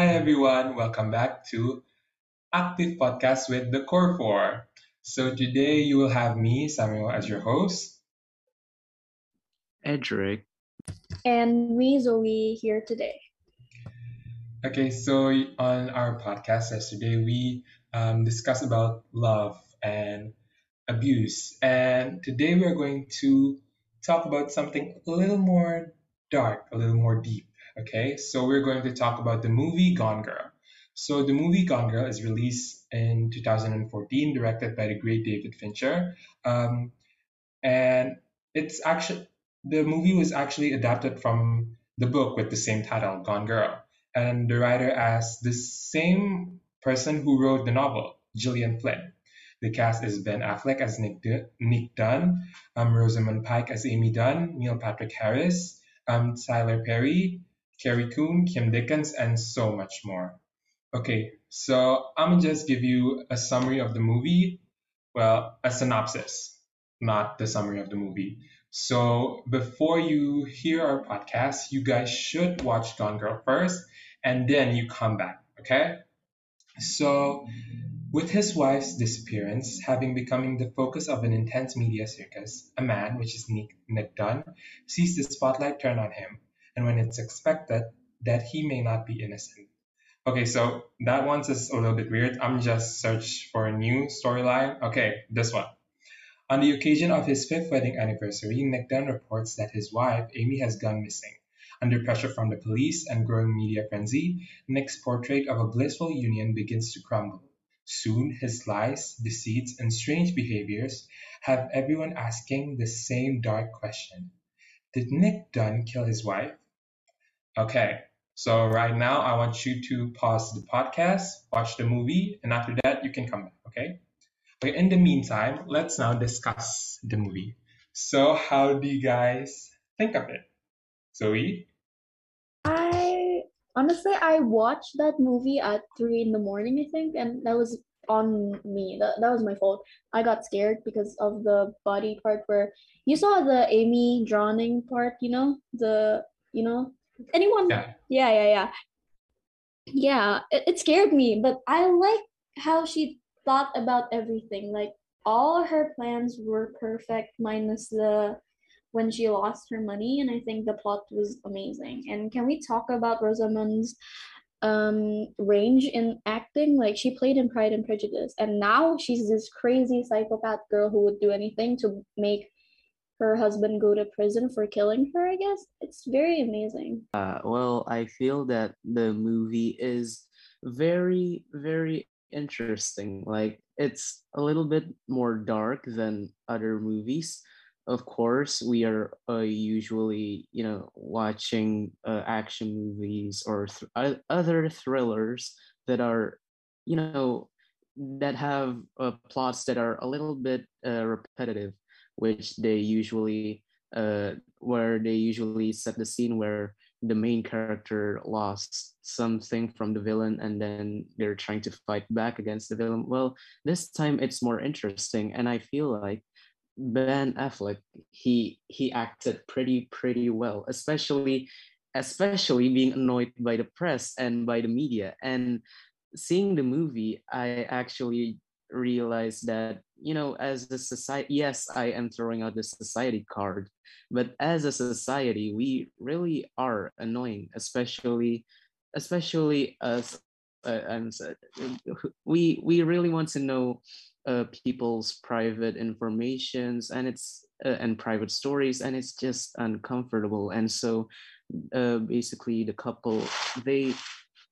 Hi everyone, welcome back to Active Podcast with the Core Four. So today you will have me, Samuel, as your host. Edric. And me, Zoe, here today. Okay, so on our podcast yesterday, we um, discussed about love and abuse, and today we are going to talk about something a little more dark, a little more deep. Okay, so we're going to talk about the movie Gone Girl. So the movie Gone Girl is released in 2014, directed by the great David Fincher, um, and it's actually the movie was actually adapted from the book with the same title, Gone Girl, and the writer as the same person who wrote the novel, Gillian Flynn. The cast is Ben Affleck as Nick, Nick Dunne, um, Rosamund Pike as Amy Dunne, Neil Patrick Harris, um, Tyler Perry, Carrie Coon, Kim Dickens, and so much more. Okay, so I'm gonna just give you a summary of the movie. Well, a synopsis, not the summary of the movie. So before you hear our podcast, you guys should watch Gone Girl first, and then you come back. Okay? So with his wife's disappearance having becoming the focus of an intense media circus, a man, which is Nick, Nick Dunne, sees the spotlight turn on him, and when it's expected that he may not be innocent. Okay, so that one's is a little bit weird. I'm just search for a new storyline. Okay, this one. On the occasion of his fifth wedding anniversary, Nick Dunne reports that his wife, Amy, has gone missing. Under pressure from the police and growing media frenzy, Nick's portrait of a blissful union begins to crumble. Soon, his lies, deceits, and strange behaviors have everyone asking the same dark question Did Nick Dunne kill his wife? Okay, so right now I want you to pause the podcast, watch the movie, and after that you can come back, okay? But in the meantime, let's now discuss the movie. So, how do you guys think of it? Zoe? I honestly I watched that movie at three in the morning, I think, and that was on me. That that was my fault. I got scared because of the body part where you saw the Amy drowning part, you know? The you know anyone? Yeah. yeah yeah yeah. Yeah it, it scared me but i like how she thought about everything. Like all her plans were perfect minus the when she lost her money and i think the plot was amazing. And can we talk about rosamund's um range in acting? Like she played in pride and prejudice and now she's this crazy psychopath girl who would do anything to make her husband go to prison for killing her i guess it's very amazing Uh, well, I feel that the movie is very, very interesting. Like, it's a little bit more dark than other movies. Of course, we are uh, usually, you know, watching uh, action movies or th- other thrillers that are, you know, that have uh, plots that are a little bit uh, repetitive, which they usually, uh, where they usually set the scene where the main character lost something from the villain and then they're trying to fight back against the villain. Well, this time it's more interesting and I feel like Ben Affleck he he acted pretty pretty well, especially especially being annoyed by the press and by the media and seeing the movie I actually realized that you know as a society yes I am throwing out the society card but as a society we really are annoying especially especially us uh, I'm we we really want to know uh, people's private informations and it's uh, and private stories and it's just uncomfortable and so uh, basically the couple they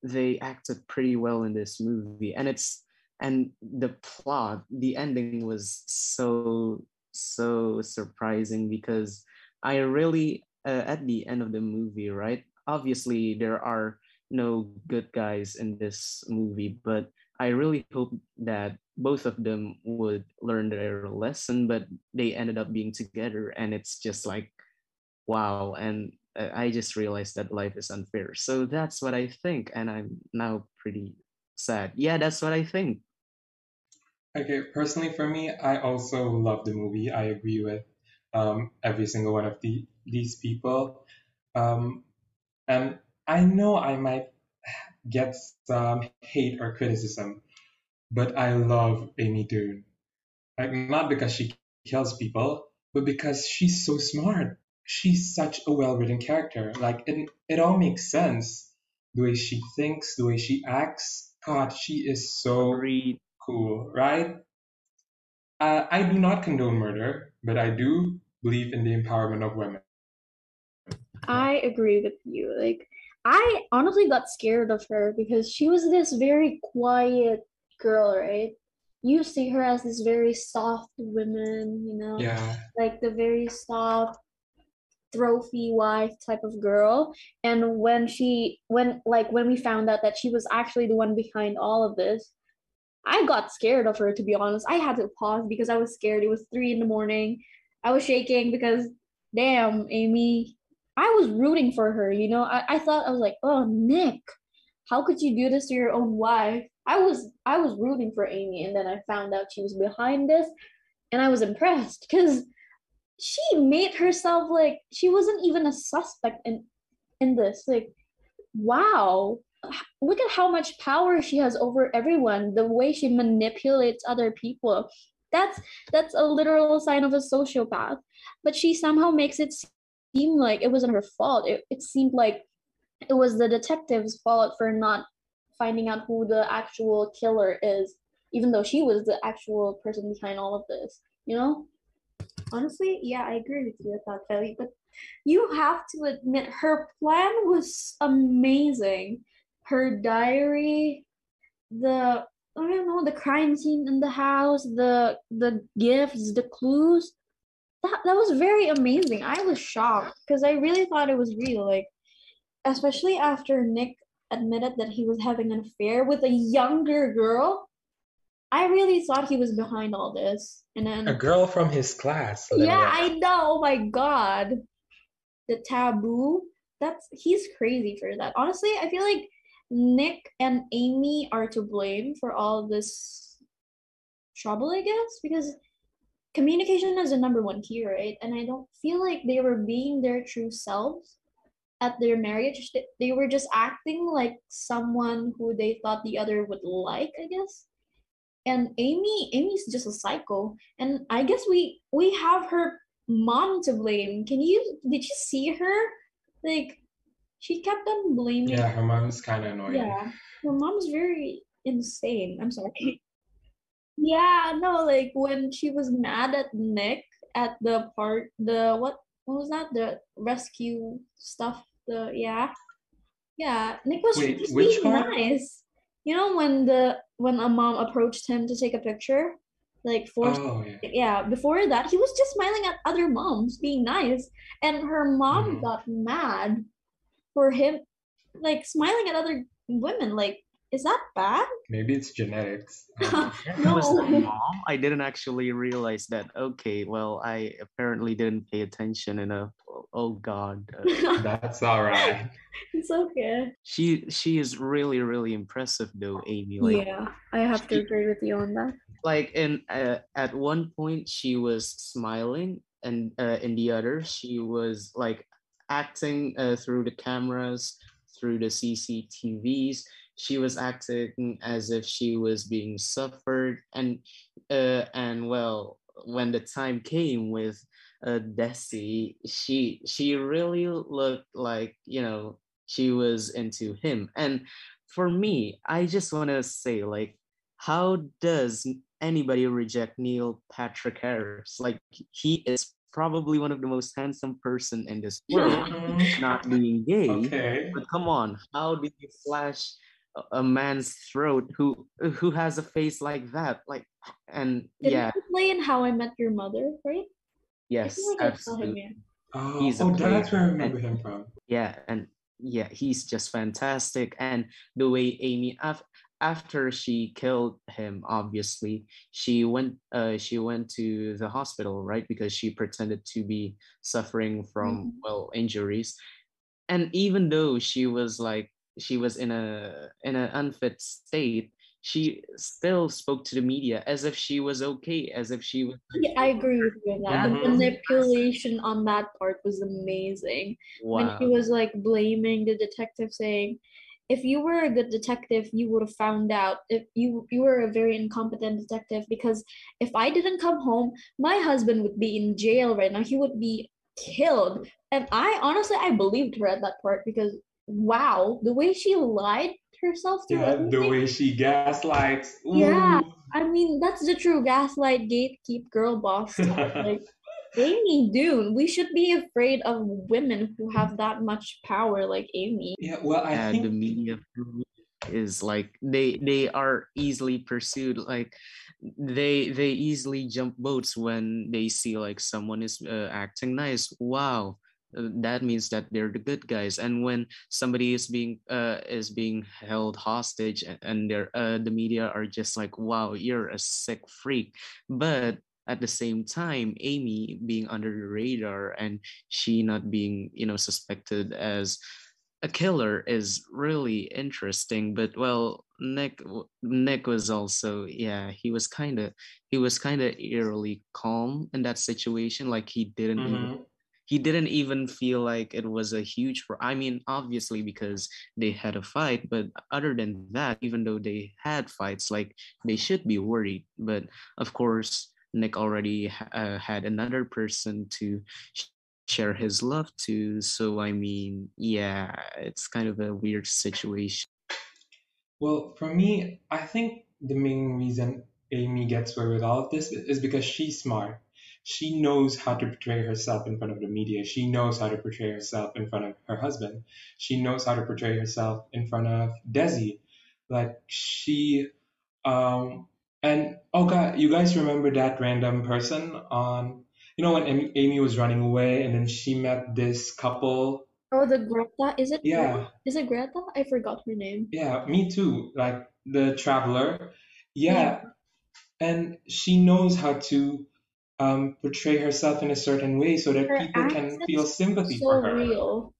they acted pretty well in this movie and it's and the plot the ending was so so surprising because i really uh, at the end of the movie right obviously there are no good guys in this movie but i really hope that both of them would learn their lesson but they ended up being together and it's just like wow. And uh, i just realized that life is unfair. So that's what i think. And i'm now pretty sad. Yeah that's what i think Okay, personally for me, I also love the movie. I agree with um, every single one of the these people. Um, and I know I might get some hate or criticism, but I love Amy Dune. Like not because she kills people, but because she's so smart. She's such a well-written character. Like it, it all makes sense. The way she thinks, the way she acts. God, she is so Agreed. Cool, right? Uh, I do not condone murder, but I do believe in the empowerment of women. I agree with you. Like, I honestly got scared of her because she was this very quiet girl, right? You see her as this very soft woman, you know, Yeah, like the very soft, trophy wife type of girl. And when she, when like when we found out that she was actually the one behind all of this, I got scared of her to be honest. I had to pause because I was scared. It was three in the morning. I was shaking because damn, Amy, I was rooting for her, you know. I, I thought I was like, oh Nick, how could you do this to your own wife? I was I was rooting for Amy and then I found out she was behind this and I was impressed because she made herself like she wasn't even a suspect in in this. Like, wow. Look at how much power she has over everyone, the way she manipulates other people. That's that's a literal sign of a sociopath. But she somehow makes it seem like it wasn't her fault. It, it seemed like it was the detective's fault for not finding out who the actual killer is, even though she was the actual person behind all of this. You know? Honestly, yeah, I agree with you about Kelly. But you have to admit, her plan was amazing. Her diary, the I don't know, the crime scene in the house, the the gifts, the clues. That that was very amazing. I was shocked because I really thought it was real. Like, especially after Nick admitted that he was having an affair with a younger girl. I really thought he was behind all this. And then a girl from his class. let yeah, I know. Oh my god. The taboo. That's he's crazy for that. Honestly, I feel like Nick and Amy are to blame for all this trouble, I guess, because communication is the number one key, right? And I don't feel like they were being their true selves at their marriage. They- were just acting like someone who they thought the other would like, I guess. And Amy, Amy's just a psycho and I guess we we have her mom to blame. Can you did you see her? Like she kept on blaming. Yeah, her mom's kind of annoying. Yeah, her mom's very insane. I'm sorry. Yeah, no, like when she was mad at Nick at the part, the what what was that? The rescue stuff. The yeah, yeah. Nick was Wait, just being part? nice. You know when the when a mom approached him to take a picture, like forced Oh yeah. yeah before that he was just smiling at other moms being nice and her mom Mhm. got mad for him like smiling at other women like is that bad Maybe it's genetics. Um, That was the No. mom. I didn't actually realize that. Okay, well, I apparently didn't pay attention enough. Oh God, uh, that's all right. it's okay she she is really really impressive though, Amy. Like yeah i have to agree with you on that like in uh, at one point she was smiling, and uh, in the other she was like acting uh, through the cameras, through the CCTVs. She was acting as if she was being suffered, and uh, and well, when the time came with uh, Desi, she she really looked like you know she was into him. And for me, I just want to say like, how does anybody reject Neil Patrick Harris? Like he is probably one of the most handsome person in this world, not being gay. Okay. But come on, how do you flash a- a man's throat who who has a face like that? Like, and did yeah, he play in how i met your mother right yes, like i saw him absolutely. yeah Oh, He's a oh that's where I player. remember him from. yeah and yeah he's just fantastic and the way amy af- after she killed him obviously she went uh she went to the hospital right because she pretended to be suffering from Mhm. well injuries and even though she was like she was in a in an unfit state she still spoke to the media as if she was okay as if she was Yeah, I agree with you on that. The Mhm. manipulation on that part was amazing. wow. when wow he was like blaming the detective saying if you were a good detective, you would have found out if you you were a very incompetent detective because if I didn't come home, my husband would be in jail right now. He would be killed. And I honestly I believed her at that part because wow, the way she lied herself through Yeah, the way she gaslights. Yeah, I mean that's the true gaslight gatekeep girl boss. Like Amy Dune, we should be afraid of women who have that much power like Amy. Yeah, well, I yeah, the media is like they they are easily pursued like they they easily jump boats when they see like someone is uh, acting nice. Wow. Uh, that means that they're the good guys. And when somebody is being uh is being held hostage a- and they're uh, the media are just like wow you're a sick freak. But at the same time amy being under the radar and she not being you know suspected as a killer is really interesting. But well nick nick was also yeah he was kind of he was kind of eerily calm in that situation. Like he didn't even Mhm. he didn't even feel like it was a huge pro- i mean obviously because they had a fight but other than that even though they had fights like they should be worried. But of course nick already uh, had another person to sh- share his love to so i mean yeah it's kind of a weird situation Well, for me, I think the main reason Amy gets away with all of this is because she's smart. She knows how to portray herself in front of the media. She knows how to portray herself in front of her husband. She knows how to portray herself in front of Desi. Like she, um, and oh god, you guys remember that random person on, you know, when Amy, Amy was running away and then she met this couple. Oh, the Greta, is it Yeah, Greta? Is it Greta? I forgot her name. yeah, me too. Like the traveler. Yeah, Yeah, and she knows how to um, portray herself in a certain way so that her people can feel sympathy so for her. real.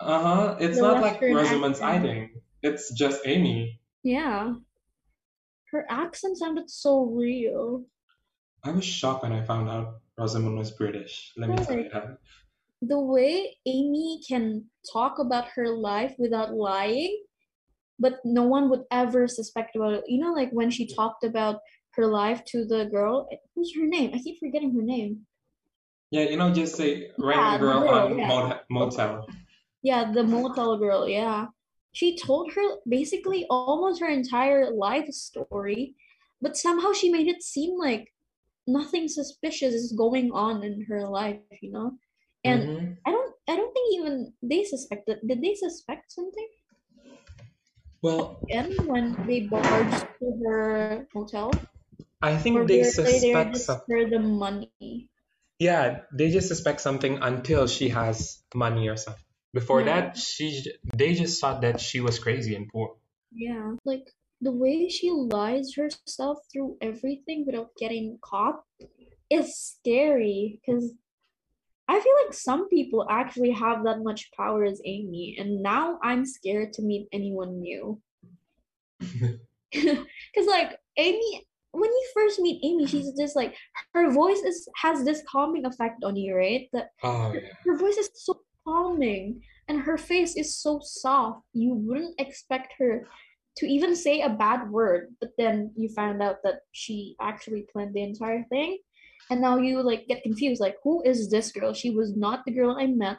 Uh huh. It's The not like Rosamund's hiding. It's just Amy. Yeah, her accent sounded so real. I was shocked when I found out Rosamund was British. Let me tell you that. the way Amy can talk about her life without lying, but no one would ever suspect about it. You know, like when she talked about her life to the girl. Who's her name? I keep forgetting her name. Yeah, you know, just say random girl girl. on Yeah. motel. Yeah, the motel girl, yeah. She told her basically almost her entire life story, but somehow she made it seem like nothing suspicious is going on in her life, you know? And hmm I don't I don't think even they suspected did they suspect something? Well, and when they barged to her hotel? I think they they suspect for the money? Yeah, they just suspect something until she has money or something. Before Yeah. that, she they just thought that she was crazy and poor. Yeah. Like the way she lies herself through everything without getting caught is scary because I feel like some people actually have that much power as Amy, and now I'm scared to meet anyone new. Because like Amy, when you first meet Amy, she's just like her voice is has this calming effect on you, right? That Oh yeah. her voice is so calming, and her face is so soft. You wouldn't expect her to even say a bad word, but then you find out that she actually planned the entire thing, and now you like get confused. Like, who is this girl? She was not the girl I met,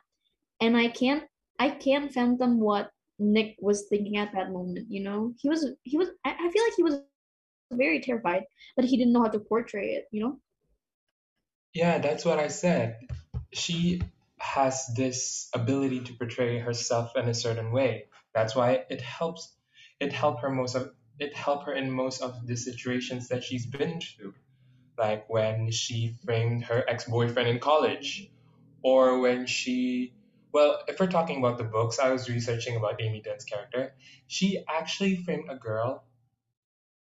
and I can't I can't fathom what Nick was thinking at that moment. You know, he was he was I, I feel like he was very terrified, but he didn't know how to portray it. You know. Yeah, that's what I said. She has this ability to portray herself in a certain way. That's why it helps it helped her most of it helped her in most of the situations that she's been through. Like when she framed her ex-boyfriend in college or when she well, if we're talking about the books, I was researching about Amy Dunne's character. She actually framed a girl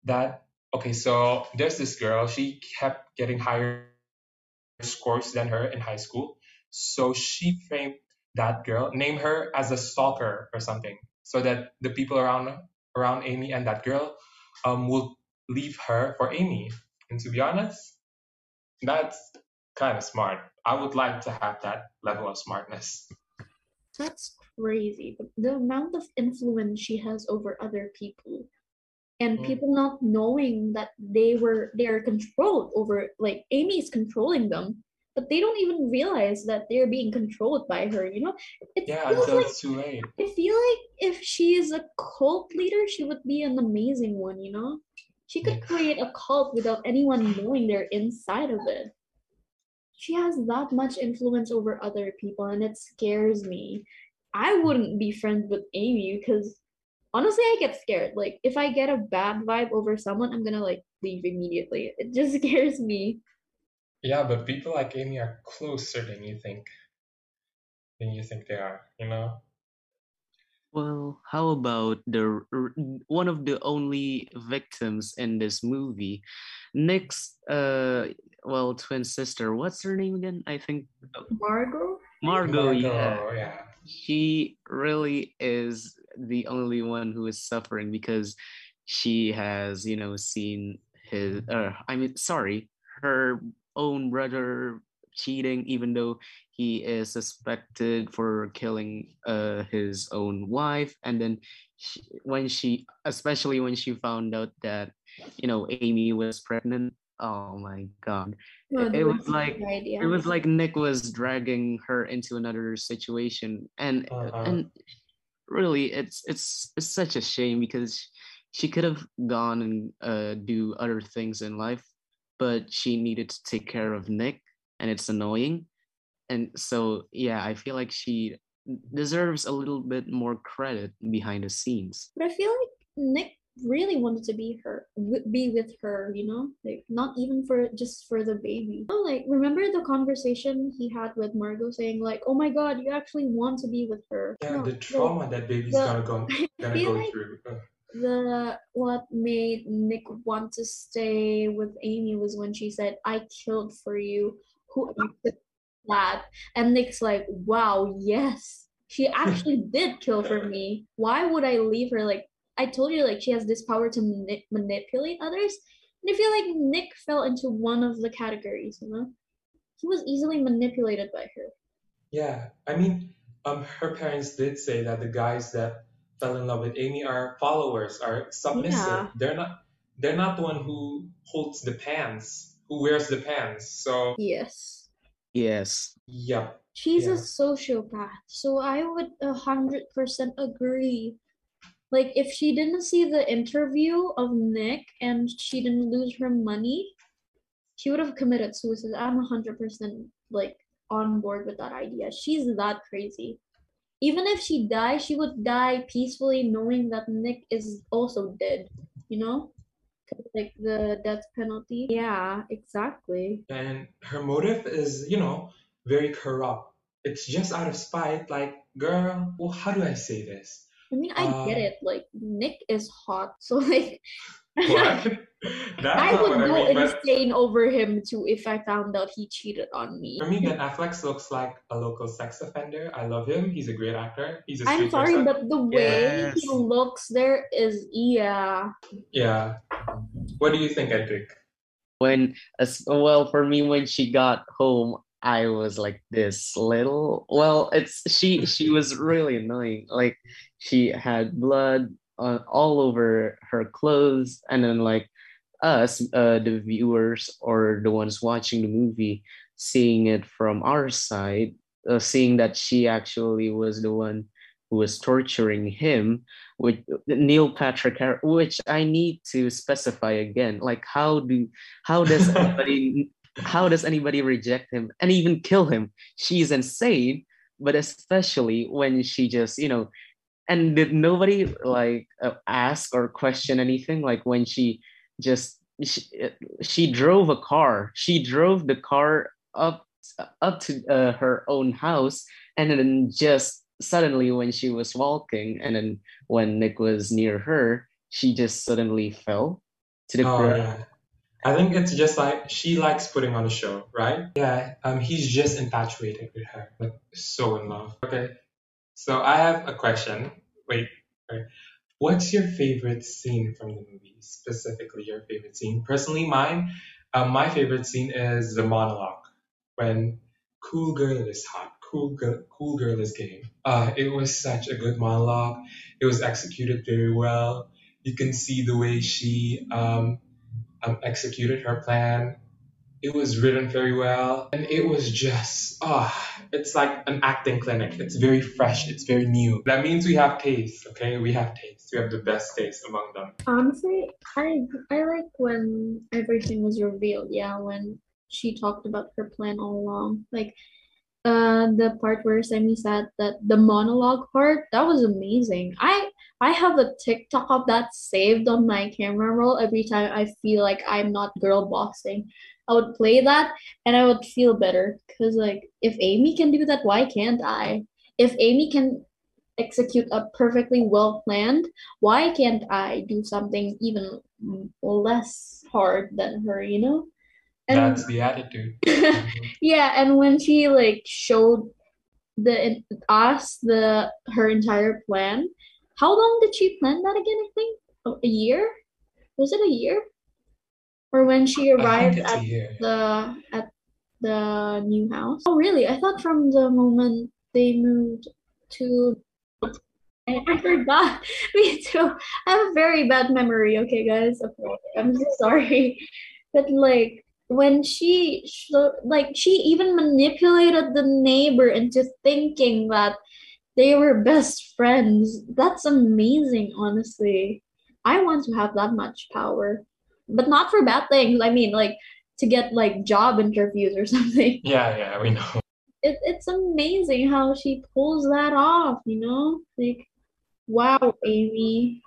that okay, so there's this girl, she kept getting higher scores than her in high school. So she framed that girl, name her as a stalker or something, so that the people around around Amy and that girl um will leave her for Amy. And to be honest, that's kind of smart. I would like to have that level of smartness. That's crazy. The, amount of influence she has over other people and Mm. people not knowing that they were they are controlled over like Amy is controlling them, but they don't even realize that they're being controlled by her, you know? It Yeah, feels until like it's too late. I feel like if she is a cult leader, she would be an amazing one, you know? She could create a cult without anyone knowing they're inside of it. She has that much influence over other people, and it scares me. I wouldn't be friends with Amy because honestly, I get scared. Like, if I get a bad vibe over someone, I'm gonna like leave immediately. It just scares me. Yeah, but people like Amy are closer than you think than you think they are, you know? Well, how about the one of the only victims in this movie, Nick's uh well twin sister. What's her name again? I think Margot? Margot. Yeah, yeah. she really is the only one who is suffering because she has you know seen his uh, i mean sorry her own brother cheating even though he is suspected for killing uh, his own wife and then she, when she especially when she found out that you know amy was pregnant oh my god No, it, it was Winston like idea. it was like Nick was dragging her into another situation, and Uh-huh. and really, it's it's it's such a shame because she could have gone and uh, do other things in life, but she needed to take care of Nick, and it's annoying, and so yeah, I feel like she deserves a little bit more credit behind the scenes. But I feel like Nick really wanted to be her, be with her, you know, like not even for just for the baby. You know, like remember the conversation he had with Margot, saying like, "Oh my God, you actually want to be with her." Yeah, No, the trauma that baby's the- gonna go I gonna go like through. The what made Nick want to stay with Amy was when she said, "I killed for you." Who acted that? And Nick's like, "Wow, yes, she actually did kill for me. Why would I leave her? Like I told you, like she has this power to mani- manipulate others." And I feel like Nick fell into one of the categories. You know, he was easily manipulated by her. Yeah, I mean, um, her parents did say that the guys that fell in love with Amy are followers, are submissive. Yeah. They're not. They're not the one who holds the pants, who wears the pants. So, Yes. Yes, yep. She's a sociopath, so I would a hundred percent agree. Like if she didn't see the interview of Nick and she didn't lose her money, she would have committed suicide. I'm a hundred percent like on board with that idea. She's that crazy. Even if she dies, she would die peacefully knowing that Nick is also dead, you know? Like the death penalty. Yeah, exactly. And her motive is, you know, very corrupt. It's just out of spite. Like, girl, well, how do I say this? I mean, I get Uh, it. Like Nick is hot, so like What? That's I not would what I go mean. But insane over him too if I found out he cheated on me. for me, Ben Affleck looks like a local sex offender. I love him. He's a great actor. He's a I'm sorry, person. but the way Yes. he looks there is yeah. Yeah. What do you think, Edric? when as well for me when she got home i was like this little well it's she she was really annoying like she had blood on, all over her clothes and then like us uh the viewers or the ones watching the movie seeing it from our side uh, seeing that she actually was the one who was torturing him with Neil Patrick Harris, which I need to specify again. Like, how do how does anybody how does anybody reject him and even kill him? She's insane, but especially when she just you know, and did nobody like uh, ask or question anything? Like when she just she, she drove a car, she drove the car up up to uh, her own house, and then just suddenly when she was walking and then when Nick was near her, she just suddenly fell to the Oh ground. yeah. I think it's just like she likes putting on a show, right? Yeah. Um, he's just infatuated with her, like so in love. Okay. So I have a question. Wait. wait. What's your favorite scene from the movie? Specifically, your favorite scene. Personally, mine. Um, my favorite scene is the monologue when "Cool girl is hot, cool girl, cool girl is game. Uh, it was such a good monologue. It was executed very well. You can see the way she um, um, executed her plan. It was written very well, and it was just ah, it's like an acting clinic. It's very fresh. It's very new. That means we have taste. Okay, we have taste. We have the best taste among them. Honestly, I I like when everything was revealed. Yeah, when she talked about her plan all along. Like uh the part where Semi said that the monologue part, that was amazing. I I have a TikTok of that saved on my camera roll every time I feel like I'm not girl bossing. I would play that and I would feel better because like if Amy can do that, why can't I? If Amy can execute a perfectly well planned, why can't I do something even less hard than her, you know? And that's the attitude. yeah, and when she like showed the us the her entire plan, how long did she plan that again? I think oh, a year. Was it a year? Or when she arrived at the at the new house? Oh, really? I thought from the moment they moved to I, I forgot. Me too. I have a very bad memory. Okay, guys. I'm so sorry. But like when she like she even manipulated the neighbor into thinking that they were best friends that's amazing honestly i want to have that much power but not for bad things. I mean like to get like job interviews or something. Yeah yeah we know. It, it's amazing how she pulls that off you know? Like wow amy.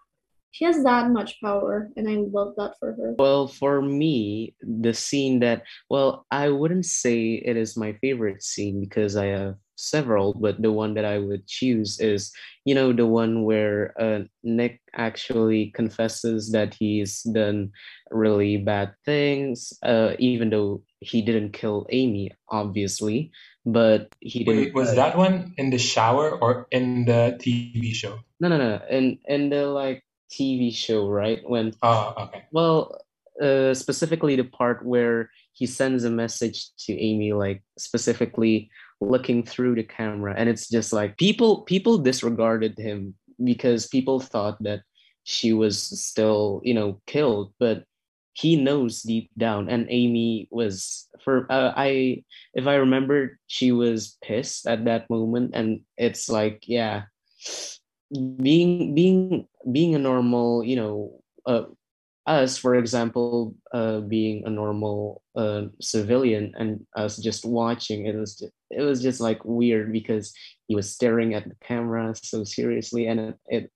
She has that much power and i love that for her. Well for me the scene that well i wouldn't say it is my favorite scene because i have several but the one that i would choose is you know the one where uh, nick actually confesses that he's done really bad things uh, even though he didn't kill amy obviously but he didn't Wait, was uh, that one in the shower or in the tv show no no no in in the like TV show, right? When oh, okay. Well, uh, specifically the part where he sends a message to Amy, like specifically looking through the camera, and it's just like people people disregarded him because people thought that she was still, you know, killed, but he knows deep down and amy was for uh, i if i remember she was pissed at that moment and it's like yeah being being being a normal you know uh, us for example uh, being a normal uh, civilian and us just watching it was just, it was just like weird because he was staring at the camera so seriously and it,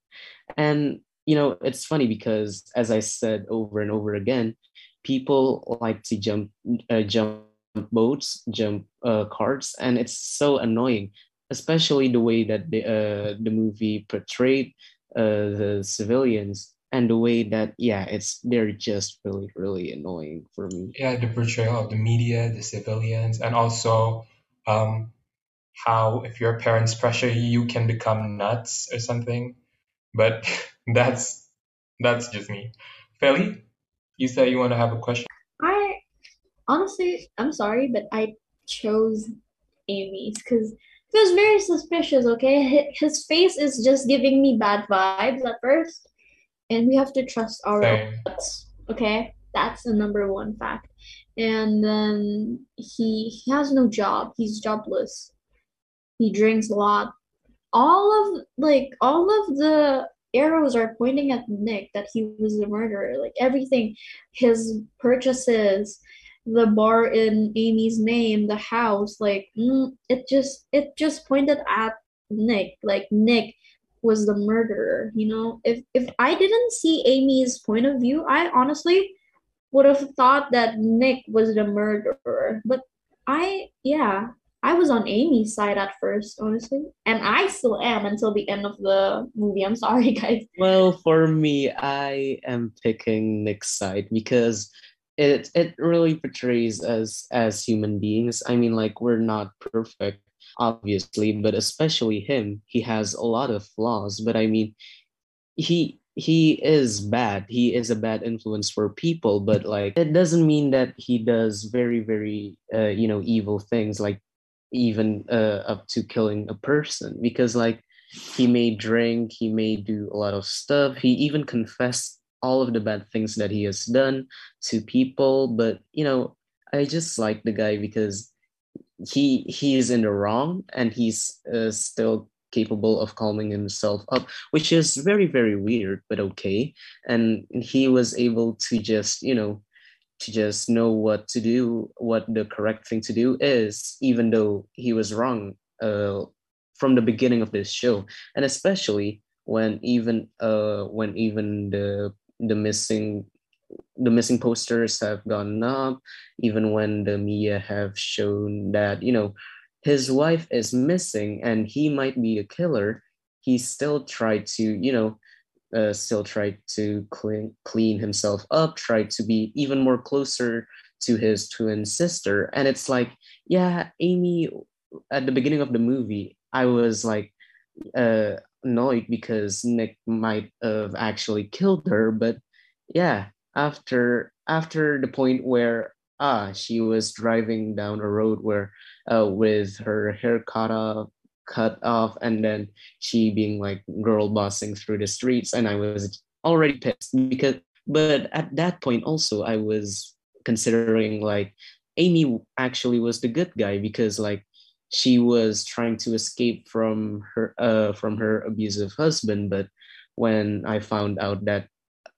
and you know it's funny because as i said over and over again people like to jump uh, jump boats jump uh, carts and it's so annoying especially the way that the uh, the movie portrayed uh, the civilians and the way that yeah it's they're just really really annoying for me yeah the portrayal of the media the civilians and also um, how if your parents pressure you you can become nuts or something but that's that's just me Feli, you said you want to have a question i honestly i'm sorry but i chose amy's because was very suspicious, okay? His face is just giving me bad vibes at first. And we have to trust our guts, okay? That's the number one fact. And then he, he has no job. He's jobless. He drinks a lot. All of like all of the arrows are pointing at Nick that he was the murderer. Like everything, his purchases, the bar in Amy's name, the house, like mm, it just it just pointed at Nick, like Nick was the murderer, you know? If if I didn't see Amy's point of view, I honestly would have thought that Nick was the murderer. But I yeah, I was on Amy's side at first, honestly. And I still am until the end of the movie. I'm sorry, guys. Well, for me, I am picking Nick's side because it it really portrays us as human beings. I mean, like we're not perfect, obviously, but especially him, he has a lot of flaws. But I mean, he he is bad. He is a bad influence for people, but like it doesn't mean that he does very very uh, you know evil things. Like even uh, up to killing a person because like he may drink he may do a lot of stuff he even confessed all of the bad things that he has done to people but you know i just like the guy because he he is in the wrong and he's uh, still capable of calming himself up which is very very weird but okay. And he was able to just you know to just know what to do, what the correct thing to do is, even though he was wrong uh, from the beginning of this show, and especially when even uh, when even the the missing the missing posters have gone up, even when the media have shown that you know his wife is missing and he might be a killer, he still tried to you know uh, still tried to clean clean himself up, tried to be even more closer to his twin sister. And it's like, yeah, Amy, at the beginning of the movie, I was like uh, annoyed because Nick might have actually killed her. But yeah, after after the point where ah she was driving down a road where uh, with her hair cut off cut off and then she being like girl bossing through the streets and i was already pissed because but at that point also i was considering like amy actually was the good guy because like she was trying to escape from her uh from her abusive husband but when i found out that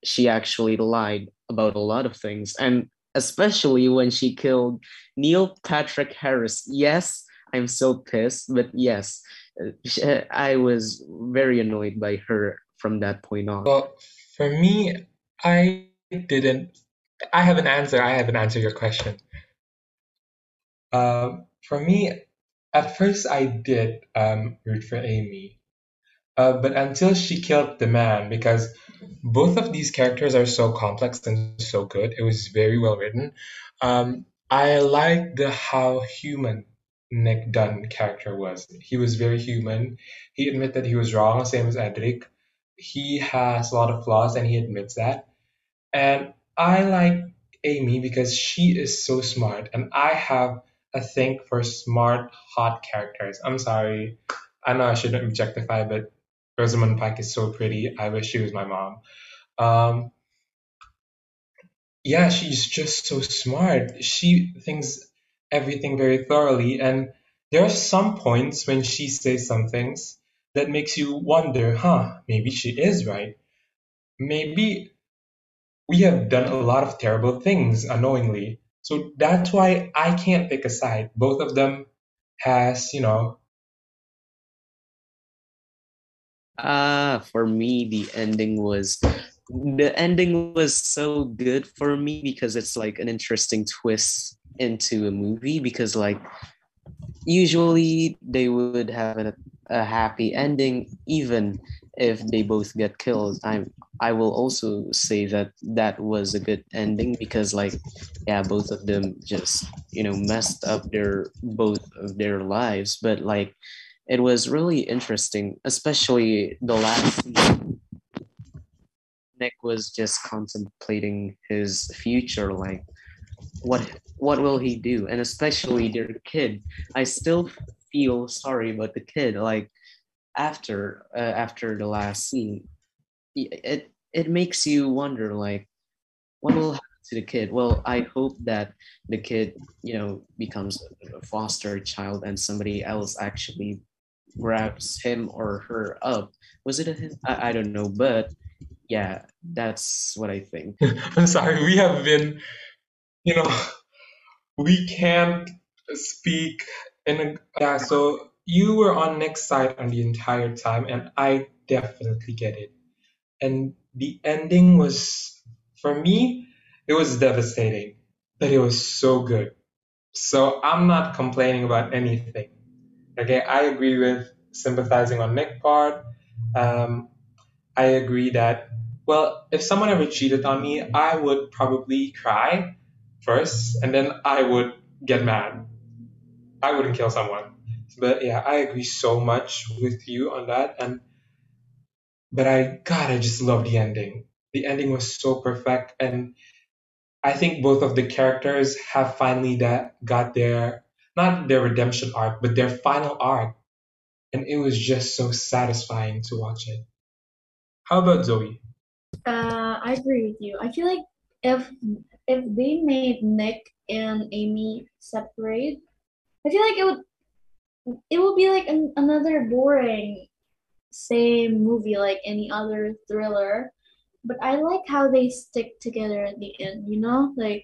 she actually lied about a lot of things and especially when she killed neil patrick harris yes I'm so pissed. But yes, I was very annoyed by her from that point on. Well, for me, I didn't. I have an answer. I haven't answered your question. Um, for me, at first I did um, root for Amy, uh, but until she killed the man, because both of these characters are so complex and so good. It was very well written. Um, I liked the how human Nick Dunne character was. He was very human. He admitted that he was wrong, same as Edric. He has a lot of flaws and he admits that. And I like Amy because she is so smart and I have a thing for smart, hot characters. I'm sorry. I know I shouldn't objectify, but Rosamund Pike is so pretty. I wish she was my mom. Um, yeah, she's just so smart. She thinks everything very thoroughly. And there are some points when she says some things that makes you wonder, huh, maybe she is right. Maybe we have done a lot of terrible things unknowingly. So that's why I can't pick a side. Both of them has, you know. Ah, for me, the ending was the ending was so good for me because it's like an interesting twist into a movie because like usually they would have a, a happy ending even if they both get killed. I'm i will also say that that was a good ending because like yeah both of them just you know messed up their both of their lives. But like it was really interesting especially the last season nick was just contemplating his future like what what will he do? And especially their kid. I still feel sorry about the kid like after uh, after the last scene. It it makes you wonder like what will happen to the kid? Well i hope that the kid you know becomes a foster child and somebody else actually grabs him or her up was it a him i, I don't know but yeah that's what i think i'm sorry we have been you know, we can't speak in a, yeah, so you were on Nick's side on the entire time, and I definitely get it. And the ending was, for me, it was devastating, but it was so good. So I'm not complaining about anything. Okay, I agree with sympathizing on Nick part. Um, I agree that, well, if someone ever cheated on me, I would probably cry first, and then I would get mad. I wouldn't kill someone. But yeah, I agree so much with you on that. And but I God, I just love the ending. The ending was so perfect, and I think both of the characters have finally that got their not their redemption arc, but their final arc. And it was just so satisfying to watch it. How about Zoe? Uh, I agree with you. I feel like if if they made Nick and Amy separate, I feel like it would it would be like an, another boring same movie like any other thriller. But I like how they stick together at the end, you know? Like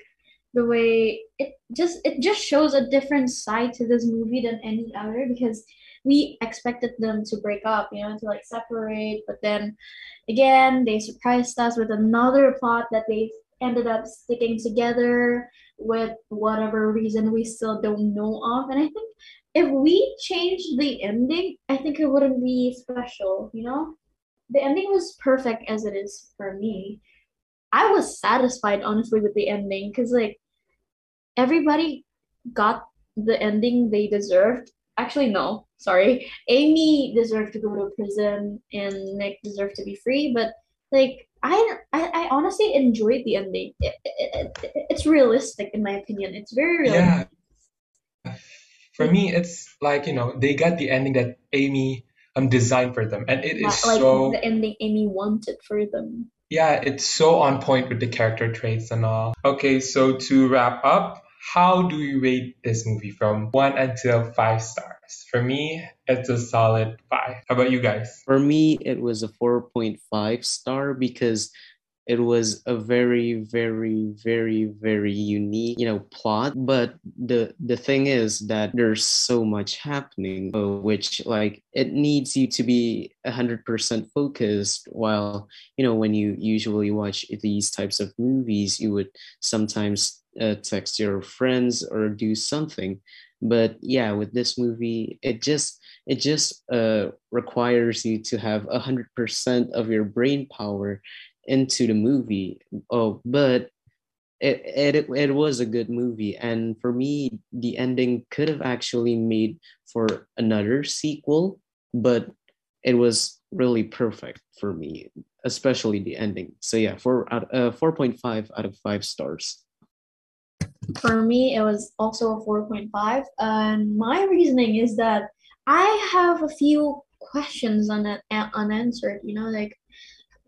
the way it just it just shows a different side to this movie than any other because we expected them to break up, you know, to like separate, but then again they surprised us with another plot that they ended up sticking together with whatever reason we still don't know of. And I think if we changed the ending, I think it wouldn't be special, you know? The ending was perfect as it is for me. I was satisfied honestly with the ending because like everybody got the ending they deserved. Actually, no, sorry. Amy deserved to go to prison and Nick deserved to be free, but like I, I, I honestly enjoyed the ending. It, it, it, it's realistic in my opinion. It's very realistic. Yeah. For me, it's like you know they got the ending that Amy um designed for them, and it is like so the ending Amy wanted for them. yeah, it's so on point with the character traits and all. Okay, so to wrap up, how do you rate this movie from one until five stars? For me, it's a solid five. How about you guys? For me, it was a 4.5 star because it was a very, very, very, very unique, you know, plot. But the the thing is that there's so much happening, uh, which like it needs you to be hundred percent focused. While you know, when you usually watch these types of movies, you would sometimes uh, text your friends or do something. But yeah with this movie it just it just uh, requires you to have 100% of your brain power into the movie. Oh but it, it it was a good movie. And for me the ending could have actually made for another sequel but it was really perfect for me especially the ending. So yeah four out uh, 4.5 out of 5 stars For me, it was also a 4.5. And my reasoning is that I have a few questions on it, unanswered. You know, like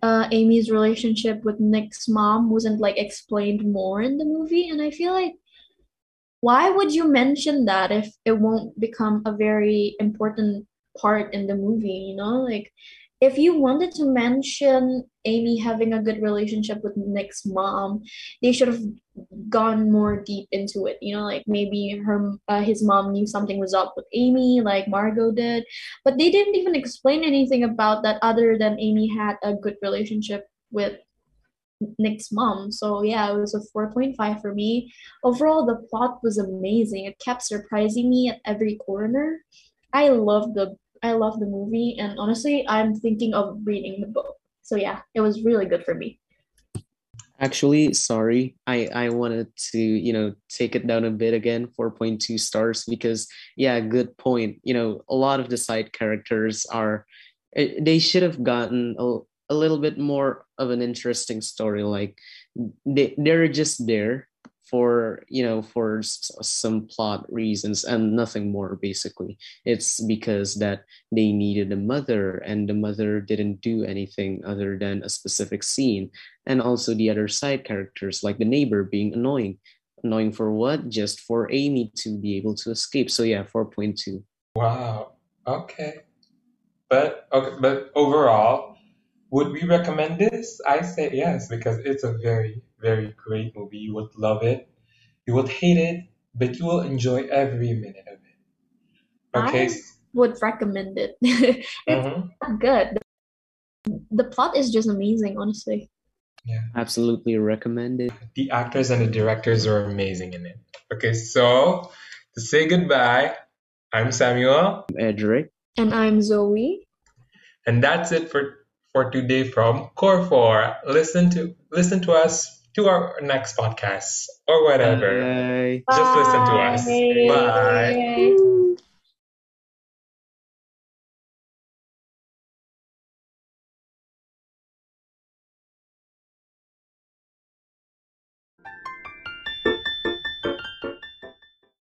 uh, Amy's relationship with Nick's mom wasn't like explained more in the movie. And I feel like why would you mention that if it won't become a very important part in the movie, you know? Like if you wanted to mention Amy having a good relationship with Nick's mom, they should have gone more deep into it. You know, like maybe her uh, his mom knew something was up with Amy, like Margot did, but they didn't even explain anything about that other than Amy had a good relationship with Nick's mom. So yeah, it was a 4.5 for me. Overall, the plot was amazing. It kept surprising me at every corner. I love the I love the movie and honestly, I'm thinking of reading the book. So yeah, it was really good for me. Actually, sorry. I I wanted to, you know, take it down a bit again, 4.2 stars because yeah, good point. You know, a lot of the side characters are eh, they should have gotten a, a little bit more of an interesting story like they they're just there for you know for s- some plot reasons and nothing more basically it's because that they needed a mother and the mother didn't do anything other than a specific scene and also the other side characters like the neighbor being annoying annoying for what just for amy to be able to escape so yeah 4.2 Wow. Okay. But okay, but overall, would we recommend this? I say yes because it's a very, very great movie. You would love it. You would hate it, but you will enjoy every minute of it. Okay. I would recommend it. it's Mm-hmm. good. The plot is just amazing, honestly. Yeah. absolutely recommend it. The actors and the directors are amazing in it. Okay, so to say goodbye, I'm Samuel, edric And I'm Zoe. and that's it for for today from Core 4. Listen to listen to us to our next podcast or whatever. Bye. Just listen to us. Bye. Bye.